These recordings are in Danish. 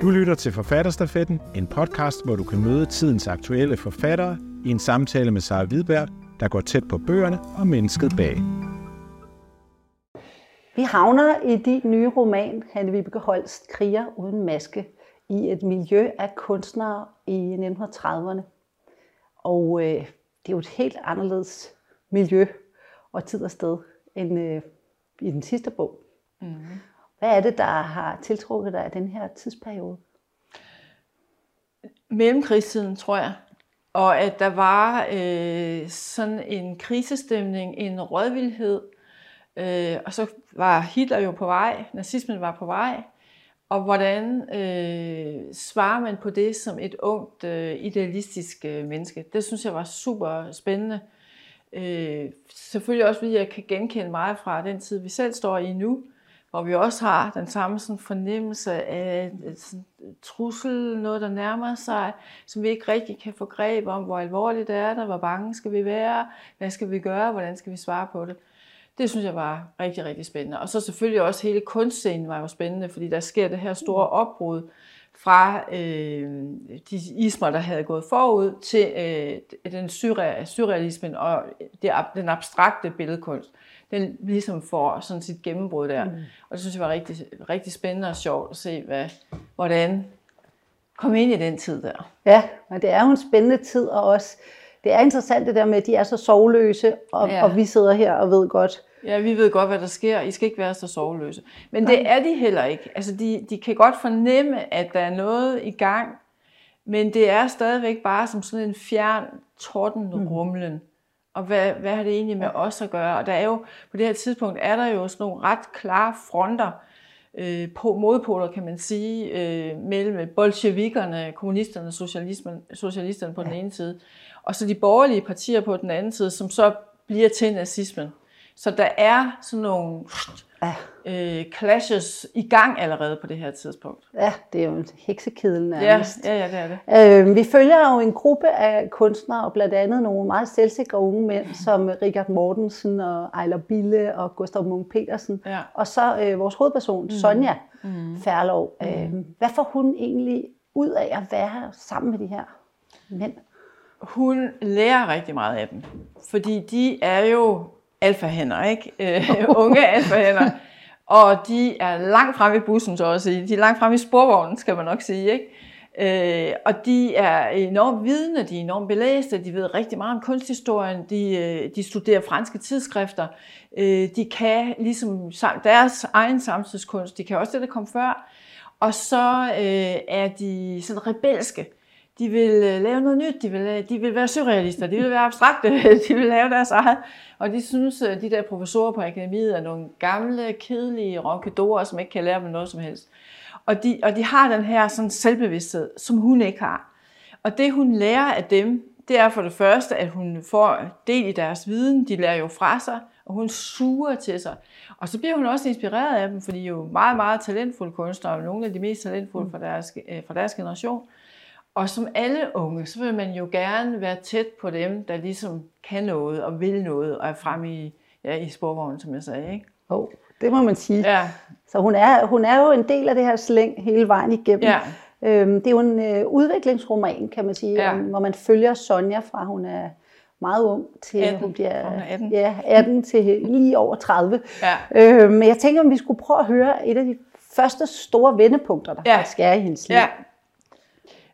Du lytter til Forfatterstafetten, en podcast, hvor du kan møde tidens aktuelle forfattere i en samtale med Sara Hvidberg, der går tæt på bøgerne og mennesket bag. Vi havner i din nye roman, Hanne Vibeke Holst, Kriger uden maske, i et miljø af kunstnere i 1930'erne. Og øh, det er jo et helt anderledes miljø og tid og sted end øh, i den sidste bog. Mm. Hvad er det, der har tiltrukket dig af den her tidsperiode? Mellemkrigstiden, tror jeg. Og at der var øh, sådan en krisestemning, en rådvildhed. Øh, og så var Hitler jo på vej, nazismen var på vej. Og hvordan øh, svarer man på det som et ungt, øh, idealistisk øh, menneske? Det synes jeg var super spændende. Øh, selvfølgelig også, fordi jeg kan genkende meget fra den tid, vi selv står i nu hvor vi også har den samme sådan fornemmelse af sådan trussel, noget der nærmer sig, som vi ikke rigtig kan få greb om, hvor alvorligt det er der, hvor bange skal vi være, hvad skal vi gøre, hvordan skal vi svare på det. Det synes jeg var rigtig, rigtig spændende. Og så selvfølgelig også hele kunstscenen var jo spændende, fordi der sker det her store opbrud fra øh, de ismer, der havde gået forud, til øh, den surrealismen og det, den abstrakte billedkunst den ligesom får sådan sit gennembrud der. Mm. Og det synes jeg var rigtig, rigtig spændende og sjovt at se, hvad, hvordan kom ind i den tid der. Ja, men det er jo en spændende tid, og også det er interessant det der med, at de er så sovløse, og, ja. og vi sidder her og ved godt. Ja, vi ved godt, hvad der sker. I skal ikke være så sovløse. Men Nej. det er de heller ikke. Altså, de, de kan godt fornemme, at der er noget i gang, men det er stadigvæk bare som sådan en fjern tordenrumlen. Mm og hvad, hvad har det egentlig med os at gøre? Og der er jo, på det her tidspunkt er der jo sådan nogle ret klare fronter, øh, på modpoler kan man sige, øh, mellem bolsjevikerne, kommunisterne, socialismen, socialisterne på den ene side, og så de borgerlige partier på den anden side, som så bliver til nazismen. Så der er sådan nogle ja. øh, clashes i gang allerede på det her tidspunkt. Ja, det er jo en heksekedel nærmest. Ja, ja, ja, det er det. Øh, vi følger jo en gruppe af kunstnere, og blandt andet nogle meget selvsikre unge mænd, som Richard Mortensen og Ejler Bille og Gustav Munk Petersen. Ja. Og så øh, vores hovedperson, mm. Sonja mm. Færlov. Mm. Øh, hvad får hun egentlig ud af at være sammen med de her mænd? Hun lærer rigtig meget af dem, fordi de er jo alfahænder, ikke? Øh, unge alfahænder. Og de er langt frem i bussen, så at sige. De er langt frem i sporvognen, skal man nok sige, ikke? Øh, og de er enormt vidne, de er enormt belæste, de ved rigtig meget om kunsthistorien, de, øh, de studerer franske tidsskrifter, øh, de kan ligesom deres egen samtidskunst, de kan også det, der kom før, og så øh, er de sådan rebelske de vil øh, lave noget nyt, de vil, øh, de vil være surrealister, de vil være abstrakte, de vil lave deres eget. Og de synes, at de der professorer på akademiet er nogle gamle, kedelige ronkedorer, som ikke kan lære dem noget som helst. Og de, og de har den her sådan selvbevidsthed, som hun ikke har. Og det hun lærer af dem, det er for det første, at hun får del i deres viden, de lærer jo fra sig, og hun suger til sig. Og så bliver hun også inspireret af dem, for de er jo meget, meget talentfulde kunstnere, og nogle af de mest talentfulde fra deres, øh, fra deres generation. Og som alle unge, så vil man jo gerne være tæt på dem, der ligesom kan noget og vil noget og er fremme i, ja, i sporvognen, som jeg sagde. Ikke? Oh, det må man sige. Ja. Så hun er, hun er jo en del af det her slæng hele vejen igennem. Ja. Øhm, det er jo en øh, udviklingsroman, kan man sige, ja. hvor man følger Sonja fra hun er meget ung til 18. hun bliver hun 18. Ja, 18 til lige over 30. Ja. Øhm, men jeg tænker, om vi skulle prøve at høre et af de første store vendepunkter, der ja. faktisk er i hendes liv. Ja.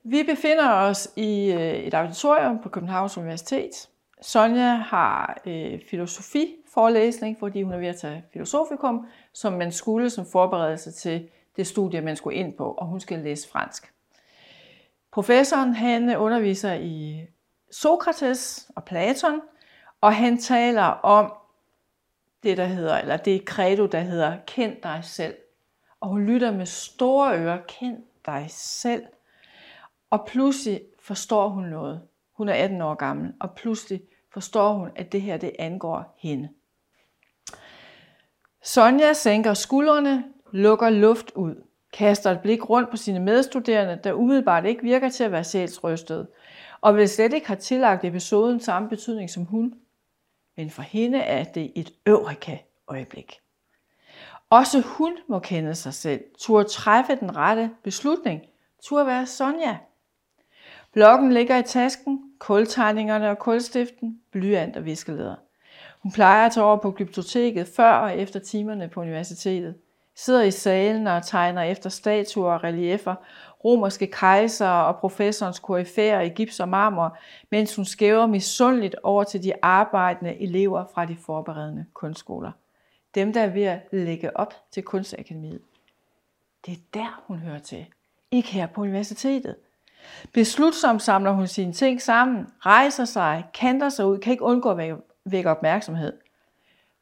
Vi befinder os i øh, et auditorium på Københavns Universitet. Sonja har øh, filosofiforelæsning, fordi hun er ved at tage filosofikum, som man skulle som forberedelse til det studie, man skulle ind på, og hun skal læse fransk. Professoren han underviser i Sokrates og Platon, og han taler om det, der hedder, eller det credo, der hedder, kend dig selv. Og hun lytter med store ører, kend dig selv. Og pludselig forstår hun noget. Hun er 18 år gammel, og pludselig forstår hun, at det her det angår hende. Sonja sænker skuldrene, lukker luft ud, kaster et blik rundt på sine medstuderende, der umiddelbart ikke virker til at være sjælsrystet, og vil slet ikke have tillagt episoden samme betydning som hun. Men for hende er det et øvrika øjeblik. Også hun må kende sig selv, turde træffe den rette beslutning turde være Sonja. Blokken ligger i tasken, kultegningerne og kulstiften, blyant og viskeleder. Hun plejer at tage over på glyptoteket før og efter timerne på universitetet. Sidder i salen og tegner efter statuer og reliefer, romerske kejser og professorens koryfærer i gips og marmor, mens hun skæver misundeligt over til de arbejdende elever fra de forberedende kunstskoler. Dem, der er ved at lægge op til kunstakademiet. Det er der, hun hører til. Ikke her på universitetet. Beslutsomt samler hun sine ting sammen, rejser sig, kanter sig ud, kan ikke undgå at vække opmærksomhed.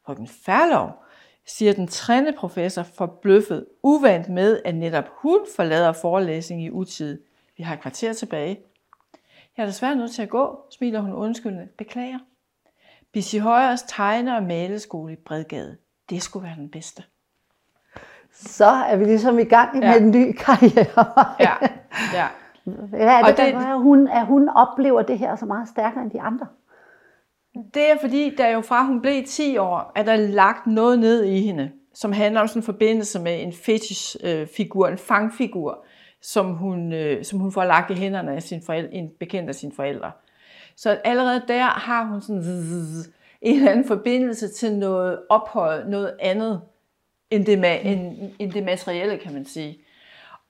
den Færlov siger den trænde professor forbløffet, uvandt med, at netop hun forlader forelæsning i utid. Vi har et kvarter tilbage. Jeg er desværre nødt til at gå, smiler hun undskyldende. Beklager. Bissi Højers tegner- og maleskole i Bredgade. Det skulle være den bedste. Så er vi ligesom i gang med ja. en ny karriere. ja, ja. Hvad er det, og det, der at hun, at hun oplever det her så meget stærkere end de andre? Det er fordi, der jo fra hun blev 10 år, er der lagt noget ned i hende, som handler om sådan en forbindelse med en fetish-figur, en fangfigur, som hun, øh, som hun får lagt i hænderne af sin forældre, en bekendt af sine forældre. Så allerede der har hun sådan en eller anden forbindelse til noget ophøjet, noget andet end det, end, end det materielle, kan man sige.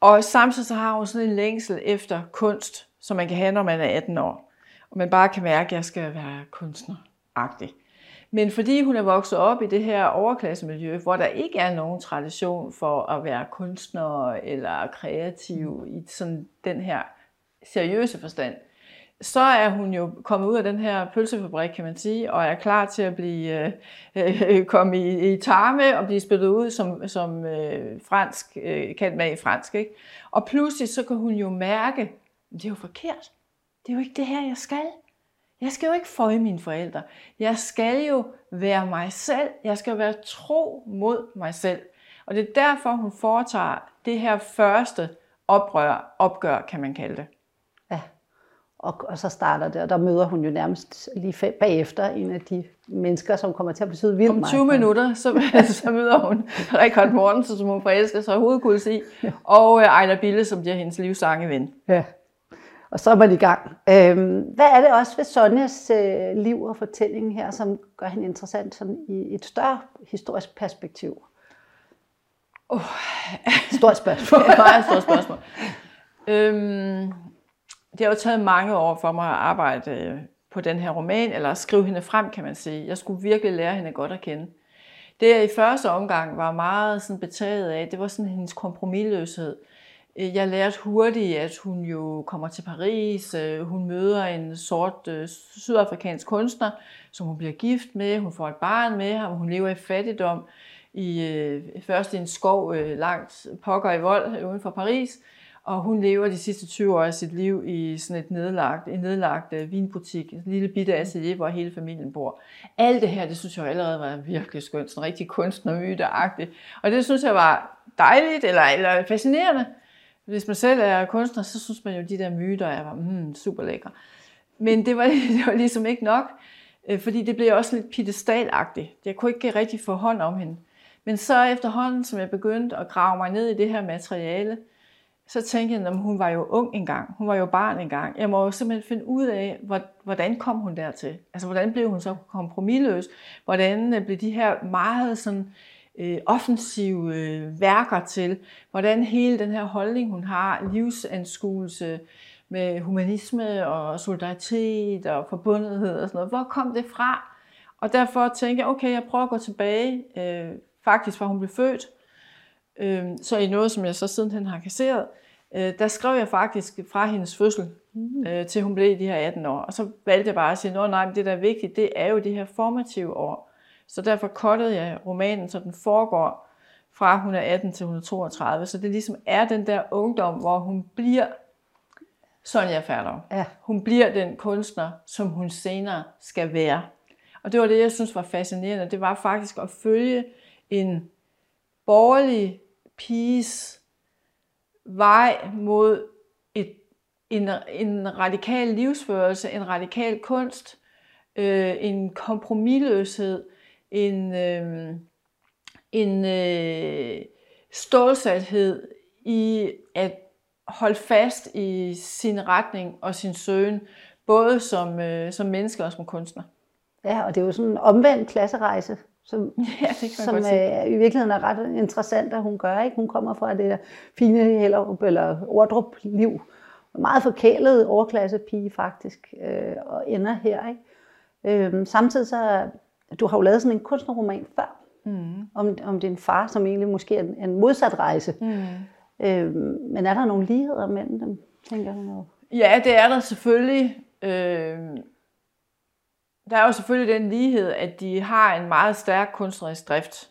Og samtidig så har hun sådan en længsel efter kunst, som man kan have, når man er 18 år. Og man bare kan mærke, at jeg skal være kunstneragtig. Men fordi hun er vokset op i det her overklassemiljø, hvor der ikke er nogen tradition for at være kunstner eller kreativ i sådan den her seriøse forstand, så er hun jo kommet ud af den her pølsefabrik, kan man sige, og er klar til at blive øh, øh komme i, i tarme og blive spillet ud som, som øh, fransk, øh, kendt med i fransk. Ikke? Og pludselig så kan hun jo mærke, at det er jo forkert. Det er jo ikke det her, jeg skal. Jeg skal jo ikke føje mine forældre. Jeg skal jo være mig selv. Jeg skal være tro mod mig selv. Og det er derfor, hun foretager det her første oprør, opgør, kan man kalde det. Og, og så starter det, og der møder hun jo nærmest lige bagefter en af de mennesker, som kommer til at betyde vildt meget. Om 20 minutter, så, så møder hun Richard Mortensen, som hun forelsker sig hovedkuls i, ja. og uh, Ejner Bille, som bliver hendes livsange ven. Ja, og så er man i gang. Øhm, hvad er det også ved Sonjas øh, liv og fortælling her, som gør hende interessant sådan i et større historisk perspektiv? Oh. Stort spørgsmål. det er et meget stort spørgsmål. øhm, det har jo taget mange år for mig at arbejde øh, på den her roman, eller at skrive hende frem, kan man sige. Jeg skulle virkelig lære hende godt at kende. Det jeg i første omgang var meget sådan betaget af, det var sådan hendes kompromilløshed. Øh, jeg lærte hurtigt, at hun jo kommer til Paris, øh, hun møder en sort sydafrikansk kunstner, som hun bliver gift med, hun får et barn med ham, hun lever i fattigdom, i, først i en skov langt pokker i vold uden for Paris, og hun lever de sidste 20 år af sit liv i sådan et nedlagt, en nedlagt øh, vinbutik, en lille bitte atelier, hvor hele familien bor. Alt det her, det synes jeg allerede var virkelig skønt, sådan rigtig kunstnermyteagtigt. Og det synes jeg var dejligt eller, eller fascinerende. Hvis man selv er kunstner, så synes man jo, de der myter er mm, super lækre. Men det var, det var ligesom ikke nok, øh, fordi det blev også lidt pittestalagtigt. Jeg kunne ikke rigtig få hånd om hende. Men så efterhånden, som jeg begyndte at grave mig ned i det her materiale, så tænkte jeg, at hun var jo ung engang, hun var jo barn engang. Jeg må jo simpelthen finde ud af, hvordan kom hun dertil? Altså, hvordan blev hun så kompromilløs? Hvordan øh, blev de her meget sådan, øh, offensive øh, værker til? Hvordan hele den her holdning, hun har, livsanskuelse med humanisme og solidaritet og forbundethed og sådan noget, hvor kom det fra? Og derfor tænkte jeg, okay, jeg prøver at gå tilbage, øh, faktisk fra hun blev født, Øh, så i noget, som jeg så sidenhen har kasseret, øh, der skrev jeg faktisk fra hendes fødsel, mm. øh, til hun blev de her 18 år. Og så valgte jeg bare at sige, at nej, men det der er vigtigt, det er jo det her formative år. Så derfor kottede jeg romanen, så den foregår fra hun er 18 til hun er 32. Så det ligesom er den der ungdom, hvor hun bliver Sonja Færder. Ja. Hun bliver den kunstner, som hun senere skal være. Og det var det, jeg synes var fascinerende. Det var faktisk at følge en borgerlig piges vej mod et, en, en radikal livsførelse, en radikal kunst, øh, en kompromilløshed, en, øh, en øh, stålsathed i at holde fast i sin retning og sin søgen, både som, øh, som menneske og som kunstner. Ja, og det er jo sådan en omvendt klasserejse, som, Ja, det kan som øh, i virkeligheden er ret interessant, at hun gør. Ikke? Hun kommer fra det der fine Hellerup eller Ordrup-liv. Meget forkælet overklassepige faktisk, øh, og ender her. Ikke? Øh, samtidig så, du har jo lavet sådan en kunstnerroman før, Mm. om, om din far, som egentlig måske er en, en modsat rejse. Mm. Øh, men er der nogle ligheder mellem dem, tænker jo? Ja, det er der selvfølgelig. Øh, der er jo selvfølgelig den lighed, at de har en meget stærk kunstnerisk drift,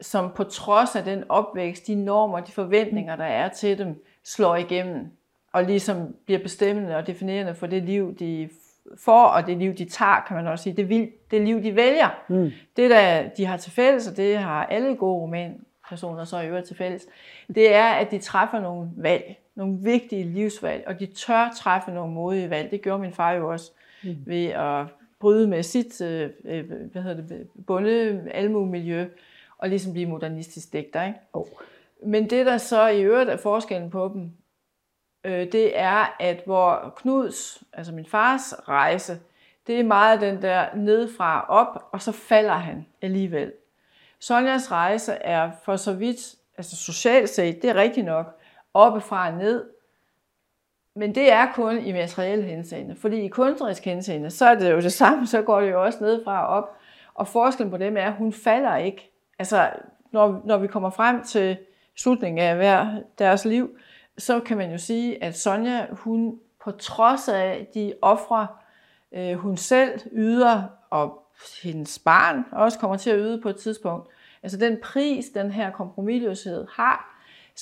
som på trods af den opvækst, de normer, de forventninger, der er til dem, slår igennem og ligesom bliver bestemmende og definerende for det liv, de får, og det liv, de tager, kan man også sige. Det, vil, det liv, de vælger. Mm. Det, der de har til fælles, og det har alle gode romanpersoner så i øvrigt til fælles, det er, at de træffer nogle valg, nogle vigtige livsvalg, og de tør træffe nogle modige valg. Det gjorde min far jo også mm. ved at bryde med sit øh, øh, hvad hedder det, bunde almuemiljø og ligesom blive modernistisk digter. Ikke? Oh. Men det, der så i øvrigt er forskellen på dem, øh, det er, at hvor Knuds, altså min fars rejse, det er meget den der nedefra op, og så falder han alligevel. Sonjas rejse er for så vidt, altså socialt set, det er rigtigt nok, oppefra og ned, men det er kun i materielle henseende. Fordi i kunstnerisk henseende, så er det jo det samme, så går det jo også nedefra og op. Og forskellen på dem er, at hun falder ikke. Altså, når, når vi kommer frem til slutningen af hver deres liv, så kan man jo sige, at Sonja, hun på trods af de ofre, øh, hun selv yder, og hendes barn også kommer til at yde på et tidspunkt, altså den pris, den her kompromisløshed har,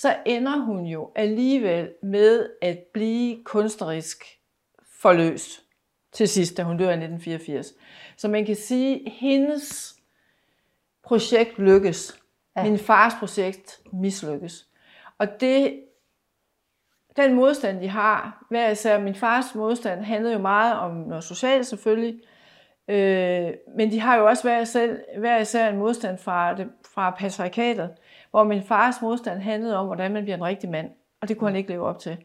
så ender hun jo alligevel med at blive kunstnerisk forløst til sidst, da hun dør i 1984. Så man kan sige, at hendes projekt lykkes. Ja. Min fars projekt mislykkes. Og det, den modstand, de har, hver især min fars modstand, handlede jo meget om noget socialt selvfølgelig, øh, men de har jo også hver især, hver især en modstand fra, det, fra patriarkatet, hvor min fars modstand handlede om, hvordan man bliver en rigtig mand, og det kunne han ikke leve op til.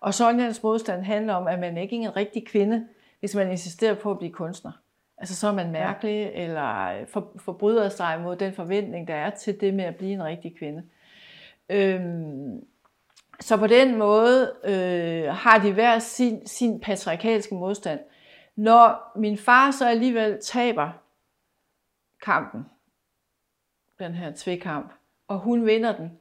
Og Sonjas modstand handler om, at man ikke er en rigtig kvinde, hvis man insisterer på at blive kunstner. Altså så er man mærkelig, ja. eller for, forbryder sig mod den forventning, der er til det med at blive en rigtig kvinde. Øhm, så på den måde øh, har de hver sin, sin patriarkalske modstand. Når min far så alligevel taber kampen, den her tvekamp, og hun vinder den,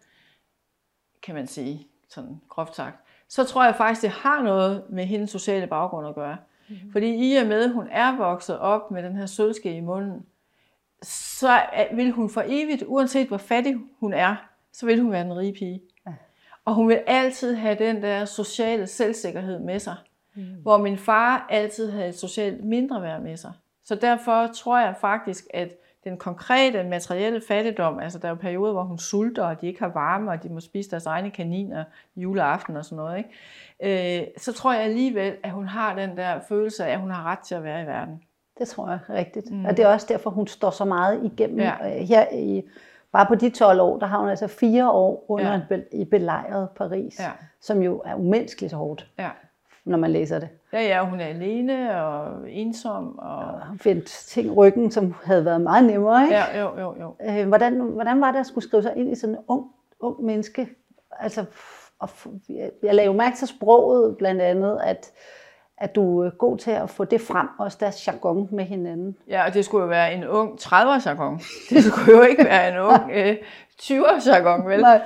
kan man sige, sådan groft sagt, så tror jeg faktisk, det har noget med hendes sociale baggrund at gøre. Mm-hmm. Fordi i og med, at hun er vokset op med den her sølvske i munden, så vil hun for evigt, uanset hvor fattig hun er, så vil hun være en rige pige. Ja. Og hun vil altid have den der sociale selvsikkerhed med sig. Mm. Hvor min far altid havde et socialt mindre værd med sig. Så derfor tror jeg faktisk, at den konkrete materielle fattigdom, altså der er jo perioder, hvor hun sulter, og de ikke har varme, og de må spise deres egne kaniner juleaften og sådan noget, ikke? Øh, så tror jeg alligevel, at hun har den der følelse af, at hun har ret til at være i verden. Det tror jeg rigtigt. Mm. Og det er også derfor, hun står så meget igennem. Ja. Her i, bare på de 12 år, der har hun altså fire år under ja. en i belejret Paris, ja. som jo er umenneskeligt hårdt. Ja når man læser det. Ja, ja, hun er alene og ensom. Og... Ja, hun fandt ting i ryggen, som havde været meget nemmere. Ikke? Ja, jo, jo, jo. Øh, hvordan, hvordan var det at skulle skrive sig ind i sådan en ung, ung menneske? Altså, og, jeg lagde jo mærke til sproget blandt andet, at, at du er god til at få det frem, også deres jargon med hinanden. Ja, og det skulle jo være en ung 30'er jargon. Det skulle jo ikke være en ung øh, 20'er jargon, vel? Nej.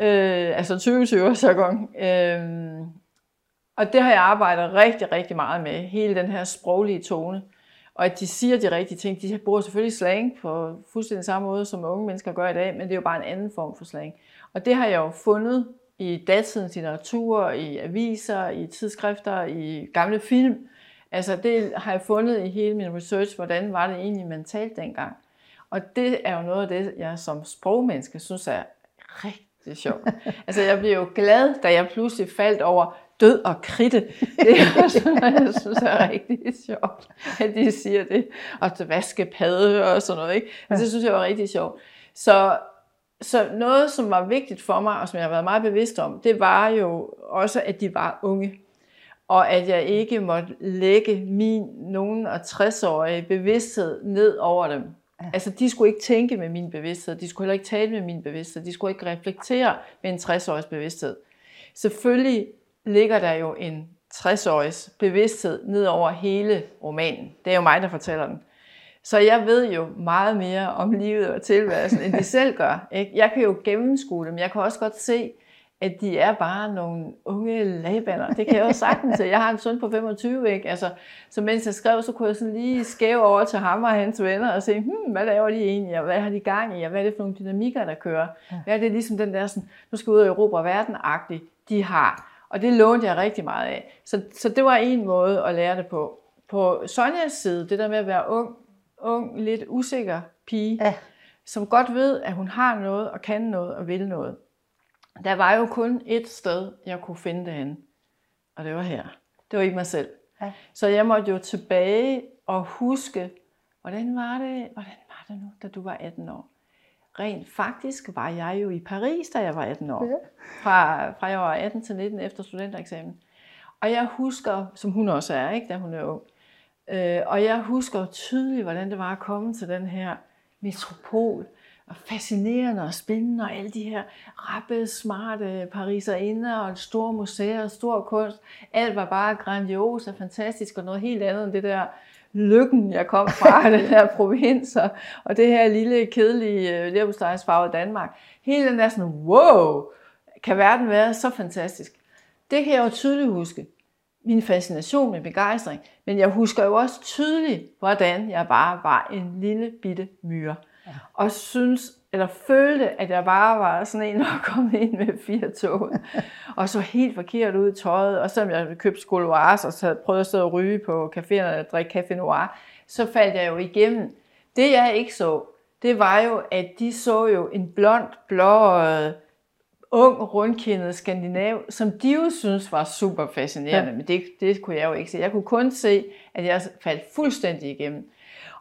Øh, altså 20-20'er jargon. Øh, og det har jeg arbejdet rigtig, rigtig meget med, hele den her sproglige tone. Og at de siger de rigtige ting. De bruger selvfølgelig slang på fuldstændig samme måde, som unge mennesker gør i dag, men det er jo bare en anden form for slang. Og det har jeg jo fundet i datidens litteratur, i aviser, i tidsskrifter, i gamle film. Altså det har jeg fundet i hele min research, hvordan var det egentlig, man talte dengang. Og det er jo noget af det, jeg som sprogmenneske synes er rigtig sjovt. altså jeg blev jo glad, da jeg pludselig faldt over død og kridte. Det er også noget, jeg synes er rigtig sjovt, at de siger det. Og til vaskepadde og sådan noget. Ikke? Altså, det synes jeg var rigtig sjovt. Så så noget, som var vigtigt for mig, og som jeg har været meget bevidst om, det var jo også, at de var unge. Og at jeg ikke måtte lægge min nogen og 60-årige bevidsthed ned over dem. Altså, de skulle ikke tænke med min bevidsthed, de skulle heller ikke tale med min bevidsthed, de skulle ikke reflektere med en 60-årigs bevidsthed. Selvfølgelig ligger der jo en 60-årigs bevidsthed ned over hele romanen. Det er jo mig, der fortæller den. Så jeg ved jo meget mere om livet og tilværelsen, end de selv gør. Ikke? Jeg kan jo gennemskue dem. Jeg kan også godt se, at de er bare nogle unge lagbander. Det kan jeg også sagtens. Jeg har en søn på 25, ikke? Altså, så mens jeg skrev, så kunne jeg sådan lige skæve over til ham og hans venner og se, hmm, hvad laver de egentlig, og hvad har de gang i, og hvad er det for nogle dynamikker, der kører? Hvad er det ligesom den der, sådan, nu skal vi ud og erobre verden de har. Og det lånte jeg rigtig meget af. Så, så det var en måde at lære det på. På Sonjas side, det der med at være ung, ung lidt usikker pige, ja. som godt ved, at hun har noget og kan noget og vil noget. Der var jo kun et sted, jeg kunne finde det henne, og det var her. Det var i mig selv. Ja. Så jeg måtte jo tilbage og huske, hvordan var det, hvordan var det nu, da du var 18 år? Rent faktisk var jeg jo i Paris, da jeg var 18 år. Ja. Fra, fra jeg var 18 til 19 efter studentereksamen. Og jeg husker, som hun også er, ikke, da hun er ung, øh, og jeg husker tydeligt, hvordan det var at komme til den her metropol, og fascinerende og spændende, og alle de her rappe, smarte pariserinder, og store museer, og stor kunst. Alt var bare grandios og fantastisk, og noget helt andet end det der lykken, jeg kom fra, den her provins, og, det her lille, kedelige leverpostejsfarvede Danmark. Hele den der sådan, wow, kan verden være så fantastisk? Det kan jeg jo tydeligt huske. Min fascination med begejstring. Men jeg husker jo også tydeligt, hvordan jeg bare var en lille bitte myre og synes, eller følte, at jeg bare var sådan en, der kom ind med fire tog, og så helt forkert ud i tøjet, og selvom jeg købte skoloirs, og så prøvede at stå og ryge på caféerne og drikke café noir, så faldt jeg jo igennem. Det jeg ikke så, det var jo, at de så jo en blond, blå, ung, rundkindet skandinav, som de jo synes var super fascinerende, ja. men det, det kunne jeg jo ikke se. Jeg kunne kun se, at jeg faldt fuldstændig igennem.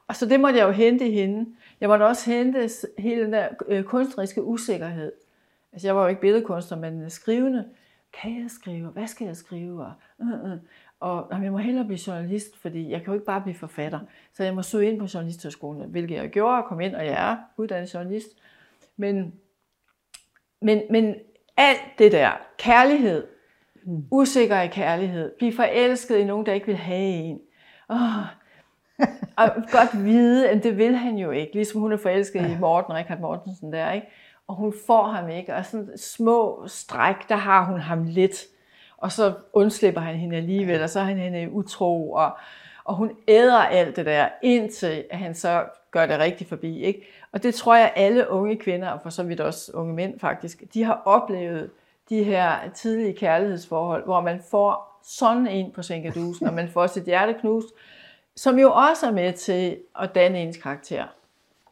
Og så det måtte jeg jo hente hende. Jeg måtte også hente hele den der øh, kunstneriske usikkerhed. Altså jeg var jo ikke billedkunstner, men skrivende. Kan jeg skrive? Hvad skal jeg skrive? Og, uh, uh. og jamen, jeg må hellere blive journalist, fordi jeg kan jo ikke bare blive forfatter. Så jeg må søge ind på journalisthøjskolen, hvilket jeg gjorde og kom ind, og jeg er uddannet journalist. Men, men, men alt det der, kærlighed, mm. usikker i kærlighed, blive forelsket i nogen, der ikke vil have en. Oh, og godt vide, at det vil han jo ikke. Ligesom hun er forelsket ja. i Morten, Richard Mortensen der, ikke? Og hun får ham ikke. Og sådan små stræk, der har hun ham lidt. Og så undslipper han hende alligevel, og så er han hende utro. Og, og hun æder alt det der, indtil at han så gør det rigtigt forbi. Ikke? Og det tror jeg, alle unge kvinder, og for så vidt også unge mænd faktisk, de har oplevet de her tidlige kærlighedsforhold, hvor man får sådan en på sænkedusen, og man får sit hjerte knust, som jo også er med til at danne ens karakter.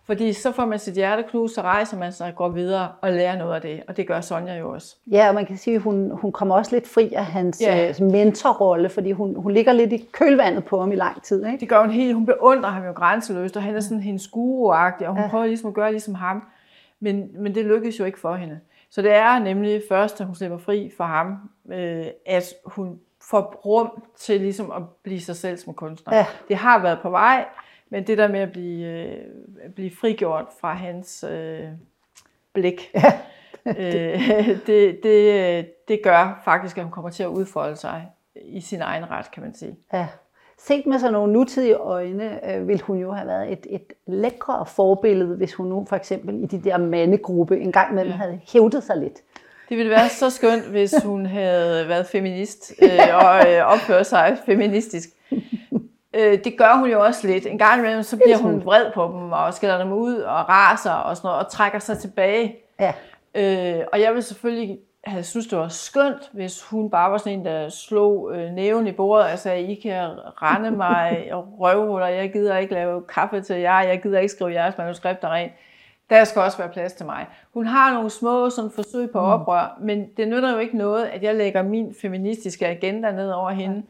Fordi så får man sit hjerte knust, så rejser man sig og går videre og lærer noget af det. Og det gør Sonja jo også. Ja, og man kan sige, at hun, hun kommer også lidt fri af hans ja. øh, mentorrolle, fordi hun, hun ligger lidt i kølvandet på ham i lang tid. Ikke? Det gør hun helt. Hun beundrer ham jo grænseløst, og han er sådan hendes guru og hun ja. prøver ligesom at gøre ligesom ham. Men, men det lykkes jo ikke for hende. Så det er nemlig først, da hun slipper fri for ham, øh, at hun får rum til ligesom at blive sig selv som kunstner. Ja. Det har været på vej, men det der med at blive, øh, blive frigjort fra hans øh, blik, ja. øh, det, det, det gør faktisk, at hun kommer til at udfolde sig i sin egen ret, kan man sige. Ja. Set med sådan nogle nutidige øjne, øh, ville hun jo have været et, et lækre forbillede, hvis hun nu for eksempel i de der mandegruppe en gang imellem ja. havde hævdet sig lidt. Det ville være så skønt, hvis hun havde været feminist øh, og øh, opført sig feministisk. Øh, det gør hun jo også lidt. En gang imellem, så bliver hun vred på dem og skælder dem ud og raser og sådan noget, og trækker sig tilbage. Ja. Øh, og jeg vil selvfølgelig have synes, det var skønt, hvis hun bare var sådan en, der slog øh, næven i bordet og sagde, I kan rende mig og røvhuller, jeg gider ikke lave kaffe til jer, jeg gider ikke skrive jeres manuskripter rent der skal også være plads til mig. Hun har nogle små sådan, forsøg på mm. oprør, men det nytter jo ikke noget, at jeg lægger min feministiske agenda ned over hende.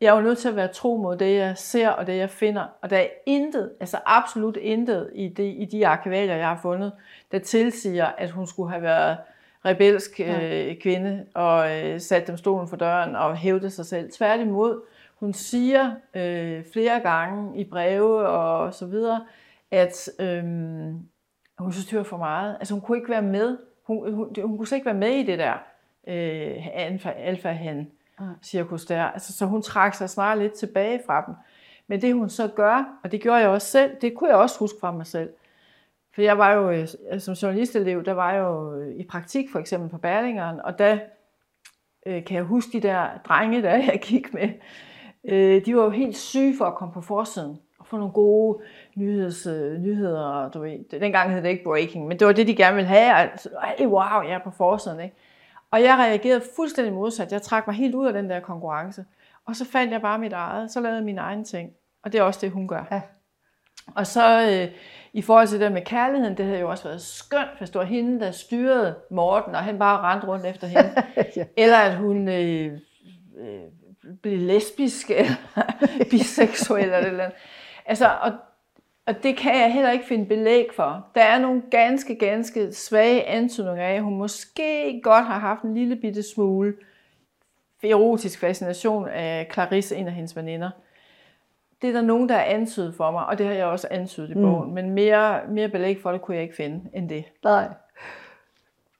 jeg er jo nødt til at være tro mod det, jeg ser og det, jeg finder. Og der er intet, altså absolut intet i de, i de arkivalier, jeg har fundet, der tilsiger, at hun skulle have været rebelsk øh, kvinde og øh, sat dem stolen for døren og hævde sig selv. Tværtimod, hun siger øh, flere gange i breve og så videre, at øh, hun synes, det var for meget. Altså hun kunne ikke være med. Hun, hun, hun kunne slet ikke være med i det der øh, alfa, alfa han cirkus der. Altså, så hun trak sig snart lidt tilbage fra dem. Men det hun så gør, og det gjorde jeg også selv, det kunne jeg også huske fra mig selv. For jeg var jo, øh, som journalistelev, der var jeg jo i praktik for eksempel på Berlingeren, og der øh, kan jeg huske de der drenge, der jeg gik med, øh, de var jo helt syge for at komme på forsiden og få nogle gode nyheds, øh, nyheder. Du ved. Dengang hed det ikke breaking, men det var det, de gerne ville have. Altså, hey, wow, jeg er på forsiden. Ikke? Og jeg reagerede fuldstændig modsat. Jeg trak mig helt ud af den der konkurrence. Og så fandt jeg bare mit eget. Så lavede jeg mine egne ting. Og det er også det, hun gør. Ja. Og så øh, i forhold til det med kærligheden, det havde jo også været skønt, hvis det var hende, der styrede Morten, og han bare rendte rundt efter hende. ja. Eller at hun øh, øh, blev lesbisk, eller biseksuel, eller, eller Altså, og og det kan jeg heller ikke finde belæg for. Der er nogle ganske, ganske svage antydninger af, at hun måske godt har haft en lille bitte smule erotisk fascination af Clarisse, en af hendes veninder. Det er der nogen, der er antydet for mig, og det har jeg også antydet i bogen. Mm. Men mere, mere belæg for det kunne jeg ikke finde end det. Nej.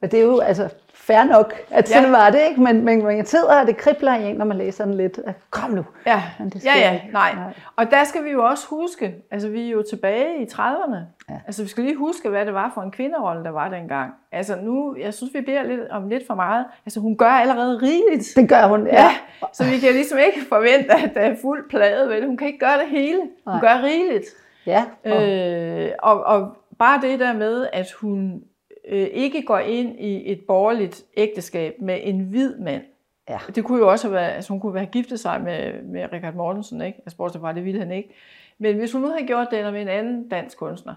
Men det er jo, altså, fair nok, at sådan ja. var det, ikke? Men, men man sidder, og det kribler i en, når man læser den lidt. Kom nu. Ja, men det ja, ja, nej. nej. Og der skal vi jo også huske, altså vi er jo tilbage i 30'erne. Ja. Altså vi skal lige huske, hvad det var for en kvinderolle, der var dengang. Altså nu, jeg synes, vi beder lidt om lidt for meget. Altså hun gør allerede rigeligt. Det gør hun, ja. ja. Så vi kan ligesom ikke forvente, at der er fuld plade ved Hun kan ikke gøre det hele. Hun nej. gør rigeligt. Ja. Og... Øh, og, og bare det der med, at hun øh, ikke går ind i et borgerligt ægteskab med en hvid mand. Ja. Det kunne jo også have været, altså hun kunne have giftet sig med, med Richard Mortensen, ikke? Altså bortset fra, det ville han ikke. Men hvis hun nu havde gjort det, eller med en anden dansk kunstner,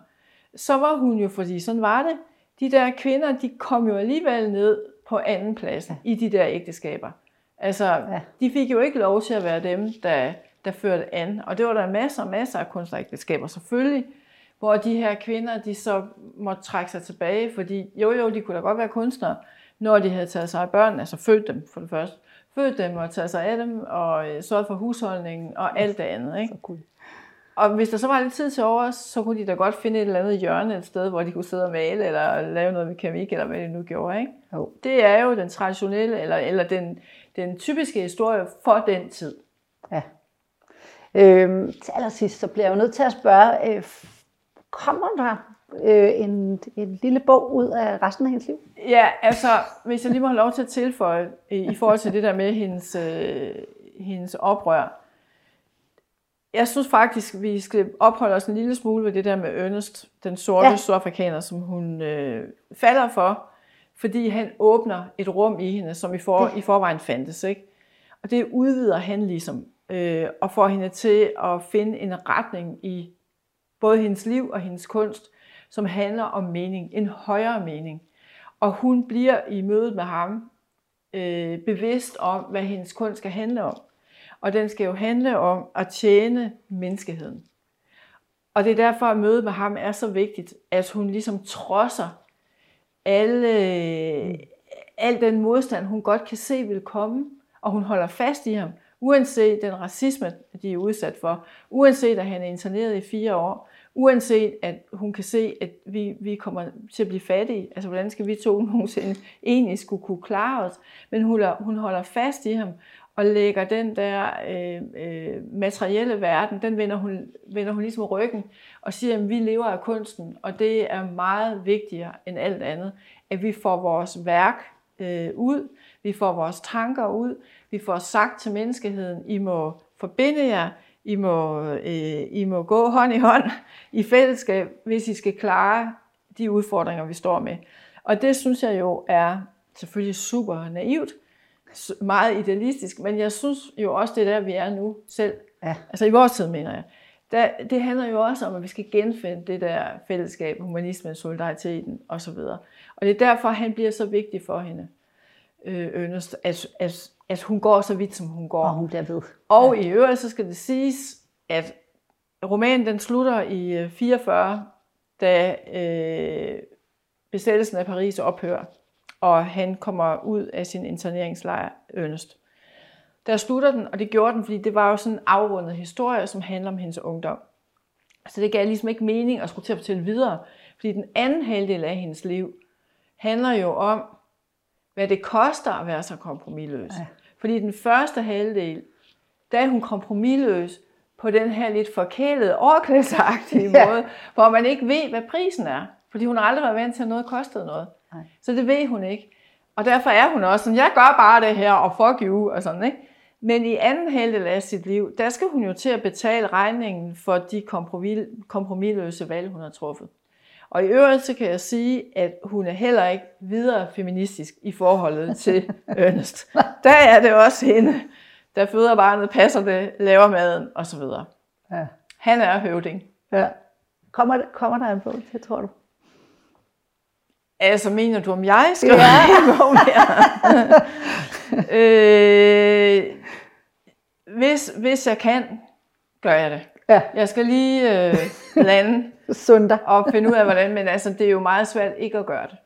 så var hun jo, fordi sådan var det, de der kvinder, de kom jo alligevel ned på anden plads ja. i de der ægteskaber. Altså, ja. de fik jo ikke lov til at være dem, der, der førte an. Og det var der masser og masser af kunstnerægteskaber selvfølgelig, hvor de her kvinder, de så måtte trække sig tilbage, fordi jo jo, de kunne da godt være kunstnere, når de havde taget sig af børn, altså født dem for det første, født dem og taget sig af dem, og øh, sørget for husholdningen og alt det andet. Ikke? cool. Og hvis der så var lidt tid til over, så kunne de da godt finde et eller andet hjørne et sted, hvor de kunne sidde og male, eller lave noget med keramik, eller hvad de nu gjorde. Ikke? Jo. Det er jo den traditionelle, eller, eller den, den typiske historie for den tid. Ja. Øhm, til allersidst, så bliver jeg jo nødt til at spørge, øh, kommer der øh, en, en lille bog ud af resten af hendes liv? Ja, altså, hvis jeg lige må have lov til at tilføje, i, forhold til det der med hendes, øh, hendes oprør. Jeg synes faktisk, vi skal opholde os en lille smule ved det der med Ernest, den sorte ja. sydafrikaner, som hun øh, falder for, fordi han åbner et rum i hende, som i, for, i forvejen fandtes. Ikke? Og det udvider han ligesom, øh, og får hende til at finde en retning i både hendes liv og hendes kunst, som handler om mening, en højere mening. Og hun bliver i mødet med ham øh, bevidst om, hvad hendes kunst skal handle om. Og den skal jo handle om at tjene menneskeheden. Og det er derfor, at mødet med ham er så vigtigt, at hun ligesom trodser alle, al den modstand, hun godt kan se vil komme, og hun holder fast i ham, uanset den racisme, de er udsat for, uanset at han er interneret i fire år, uanset at hun kan se, at vi, vi kommer til at blive fattige. Altså, hvordan skal vi to nogensinde egentlig skulle kunne klare os? Men hun, hun holder fast i ham og lægger den der øh, øh, materielle verden, den vender hun, vender hun ligesom ryggen og siger, at vi lever af kunsten, og det er meget vigtigere end alt andet, at vi får vores værk øh, ud, vi får vores tanker ud, vi får sagt til menneskeheden, I må forbinde jer, I må, øh, I må gå hånd i hånd i fællesskab, hvis I skal klare de udfordringer, vi står med. Og det synes jeg jo er selvfølgelig super naivt, meget idealistisk, men jeg synes jo også, det er der, vi er nu selv. Ja. Altså i vores tid, mener jeg. Der, det handler jo også om, at vi skal genfinde det der fællesskab, humanismen, solidariteten osv. Og det er derfor, han bliver så vigtig for hende, øh, Ernest, at, at at hun går så vidt, som hun går. Og hun bliver ved. Og i øvrigt, så skal det siges, at romanen den slutter i øh, 44, da øh, besættelsen af Paris ophører, og han kommer ud af sin interneringslejr Ernest. Der slutter den, og det gjorde den, fordi det var jo sådan en afrundet historie, som handler om hendes ungdom. Så det gav ligesom ikke mening at skulle til at fortælle videre, fordi den anden halvdel af hendes liv handler jo om, hvad det koster at være så kompromilløs. Ja. Fordi den første halvdel, der er hun kompromilløs på den her lidt forkælede, overklædsagtige ja. måde, hvor man ikke ved, hvad prisen er. Fordi hun har aldrig været vant til, at noget kostede noget. Nej. Så det ved hun ikke. Og derfor er hun også sådan, jeg gør bare det her, og fuck you, og sådan, ikke? Men i anden halvdel af sit liv, der skal hun jo til at betale regningen for de kompromilløse valg, hun har truffet. Og i øvrigt så kan jeg sige, at hun er heller ikke videre feministisk i forholdet til Ernest. Der er det også hende, der føder barnet, passer det, laver maden osv. Ja. Han er høvding. Ja. Kommer, kommer der en bog til, tror du? Altså, mener du, om jeg skal ja. en bog øh, hvis, hvis jeg kan, gør jeg det. Ja. Jeg skal lige øh, lande Sunder. og finde ud af, hvordan, men altså, det er jo meget svært ikke at gøre det.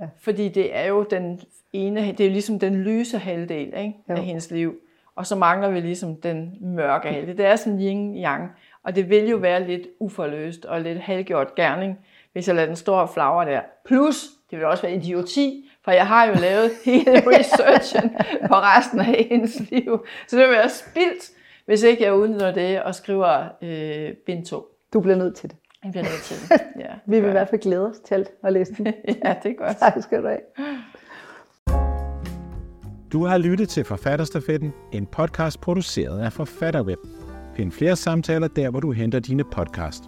Ja. Fordi det er jo den ene, det er jo ligesom den lyse halvdel ikke, af hendes liv. Og så mangler vi ligesom den mørke halvdel. Det er sådan yin-yang. Og det vil jo være lidt uforløst og lidt halvgjort gerning, hvis jeg lader den og flagre der. Plus, det vil også være idioti, for jeg har jo lavet hele researchen på resten af hendes liv. Så det vil være spildt, hvis ikke jeg udnytter det og skriver øh, bind 2. Du bliver nødt til det. Jeg bliver nødt til det, ja. Vi vil i hvert fald glæde os til at læse den. ja, det er godt. Tak skal du have. Du har lyttet til Forfatterstafetten, en podcast produceret af Forfatterweb. Find flere samtaler der, hvor du henter dine podcast.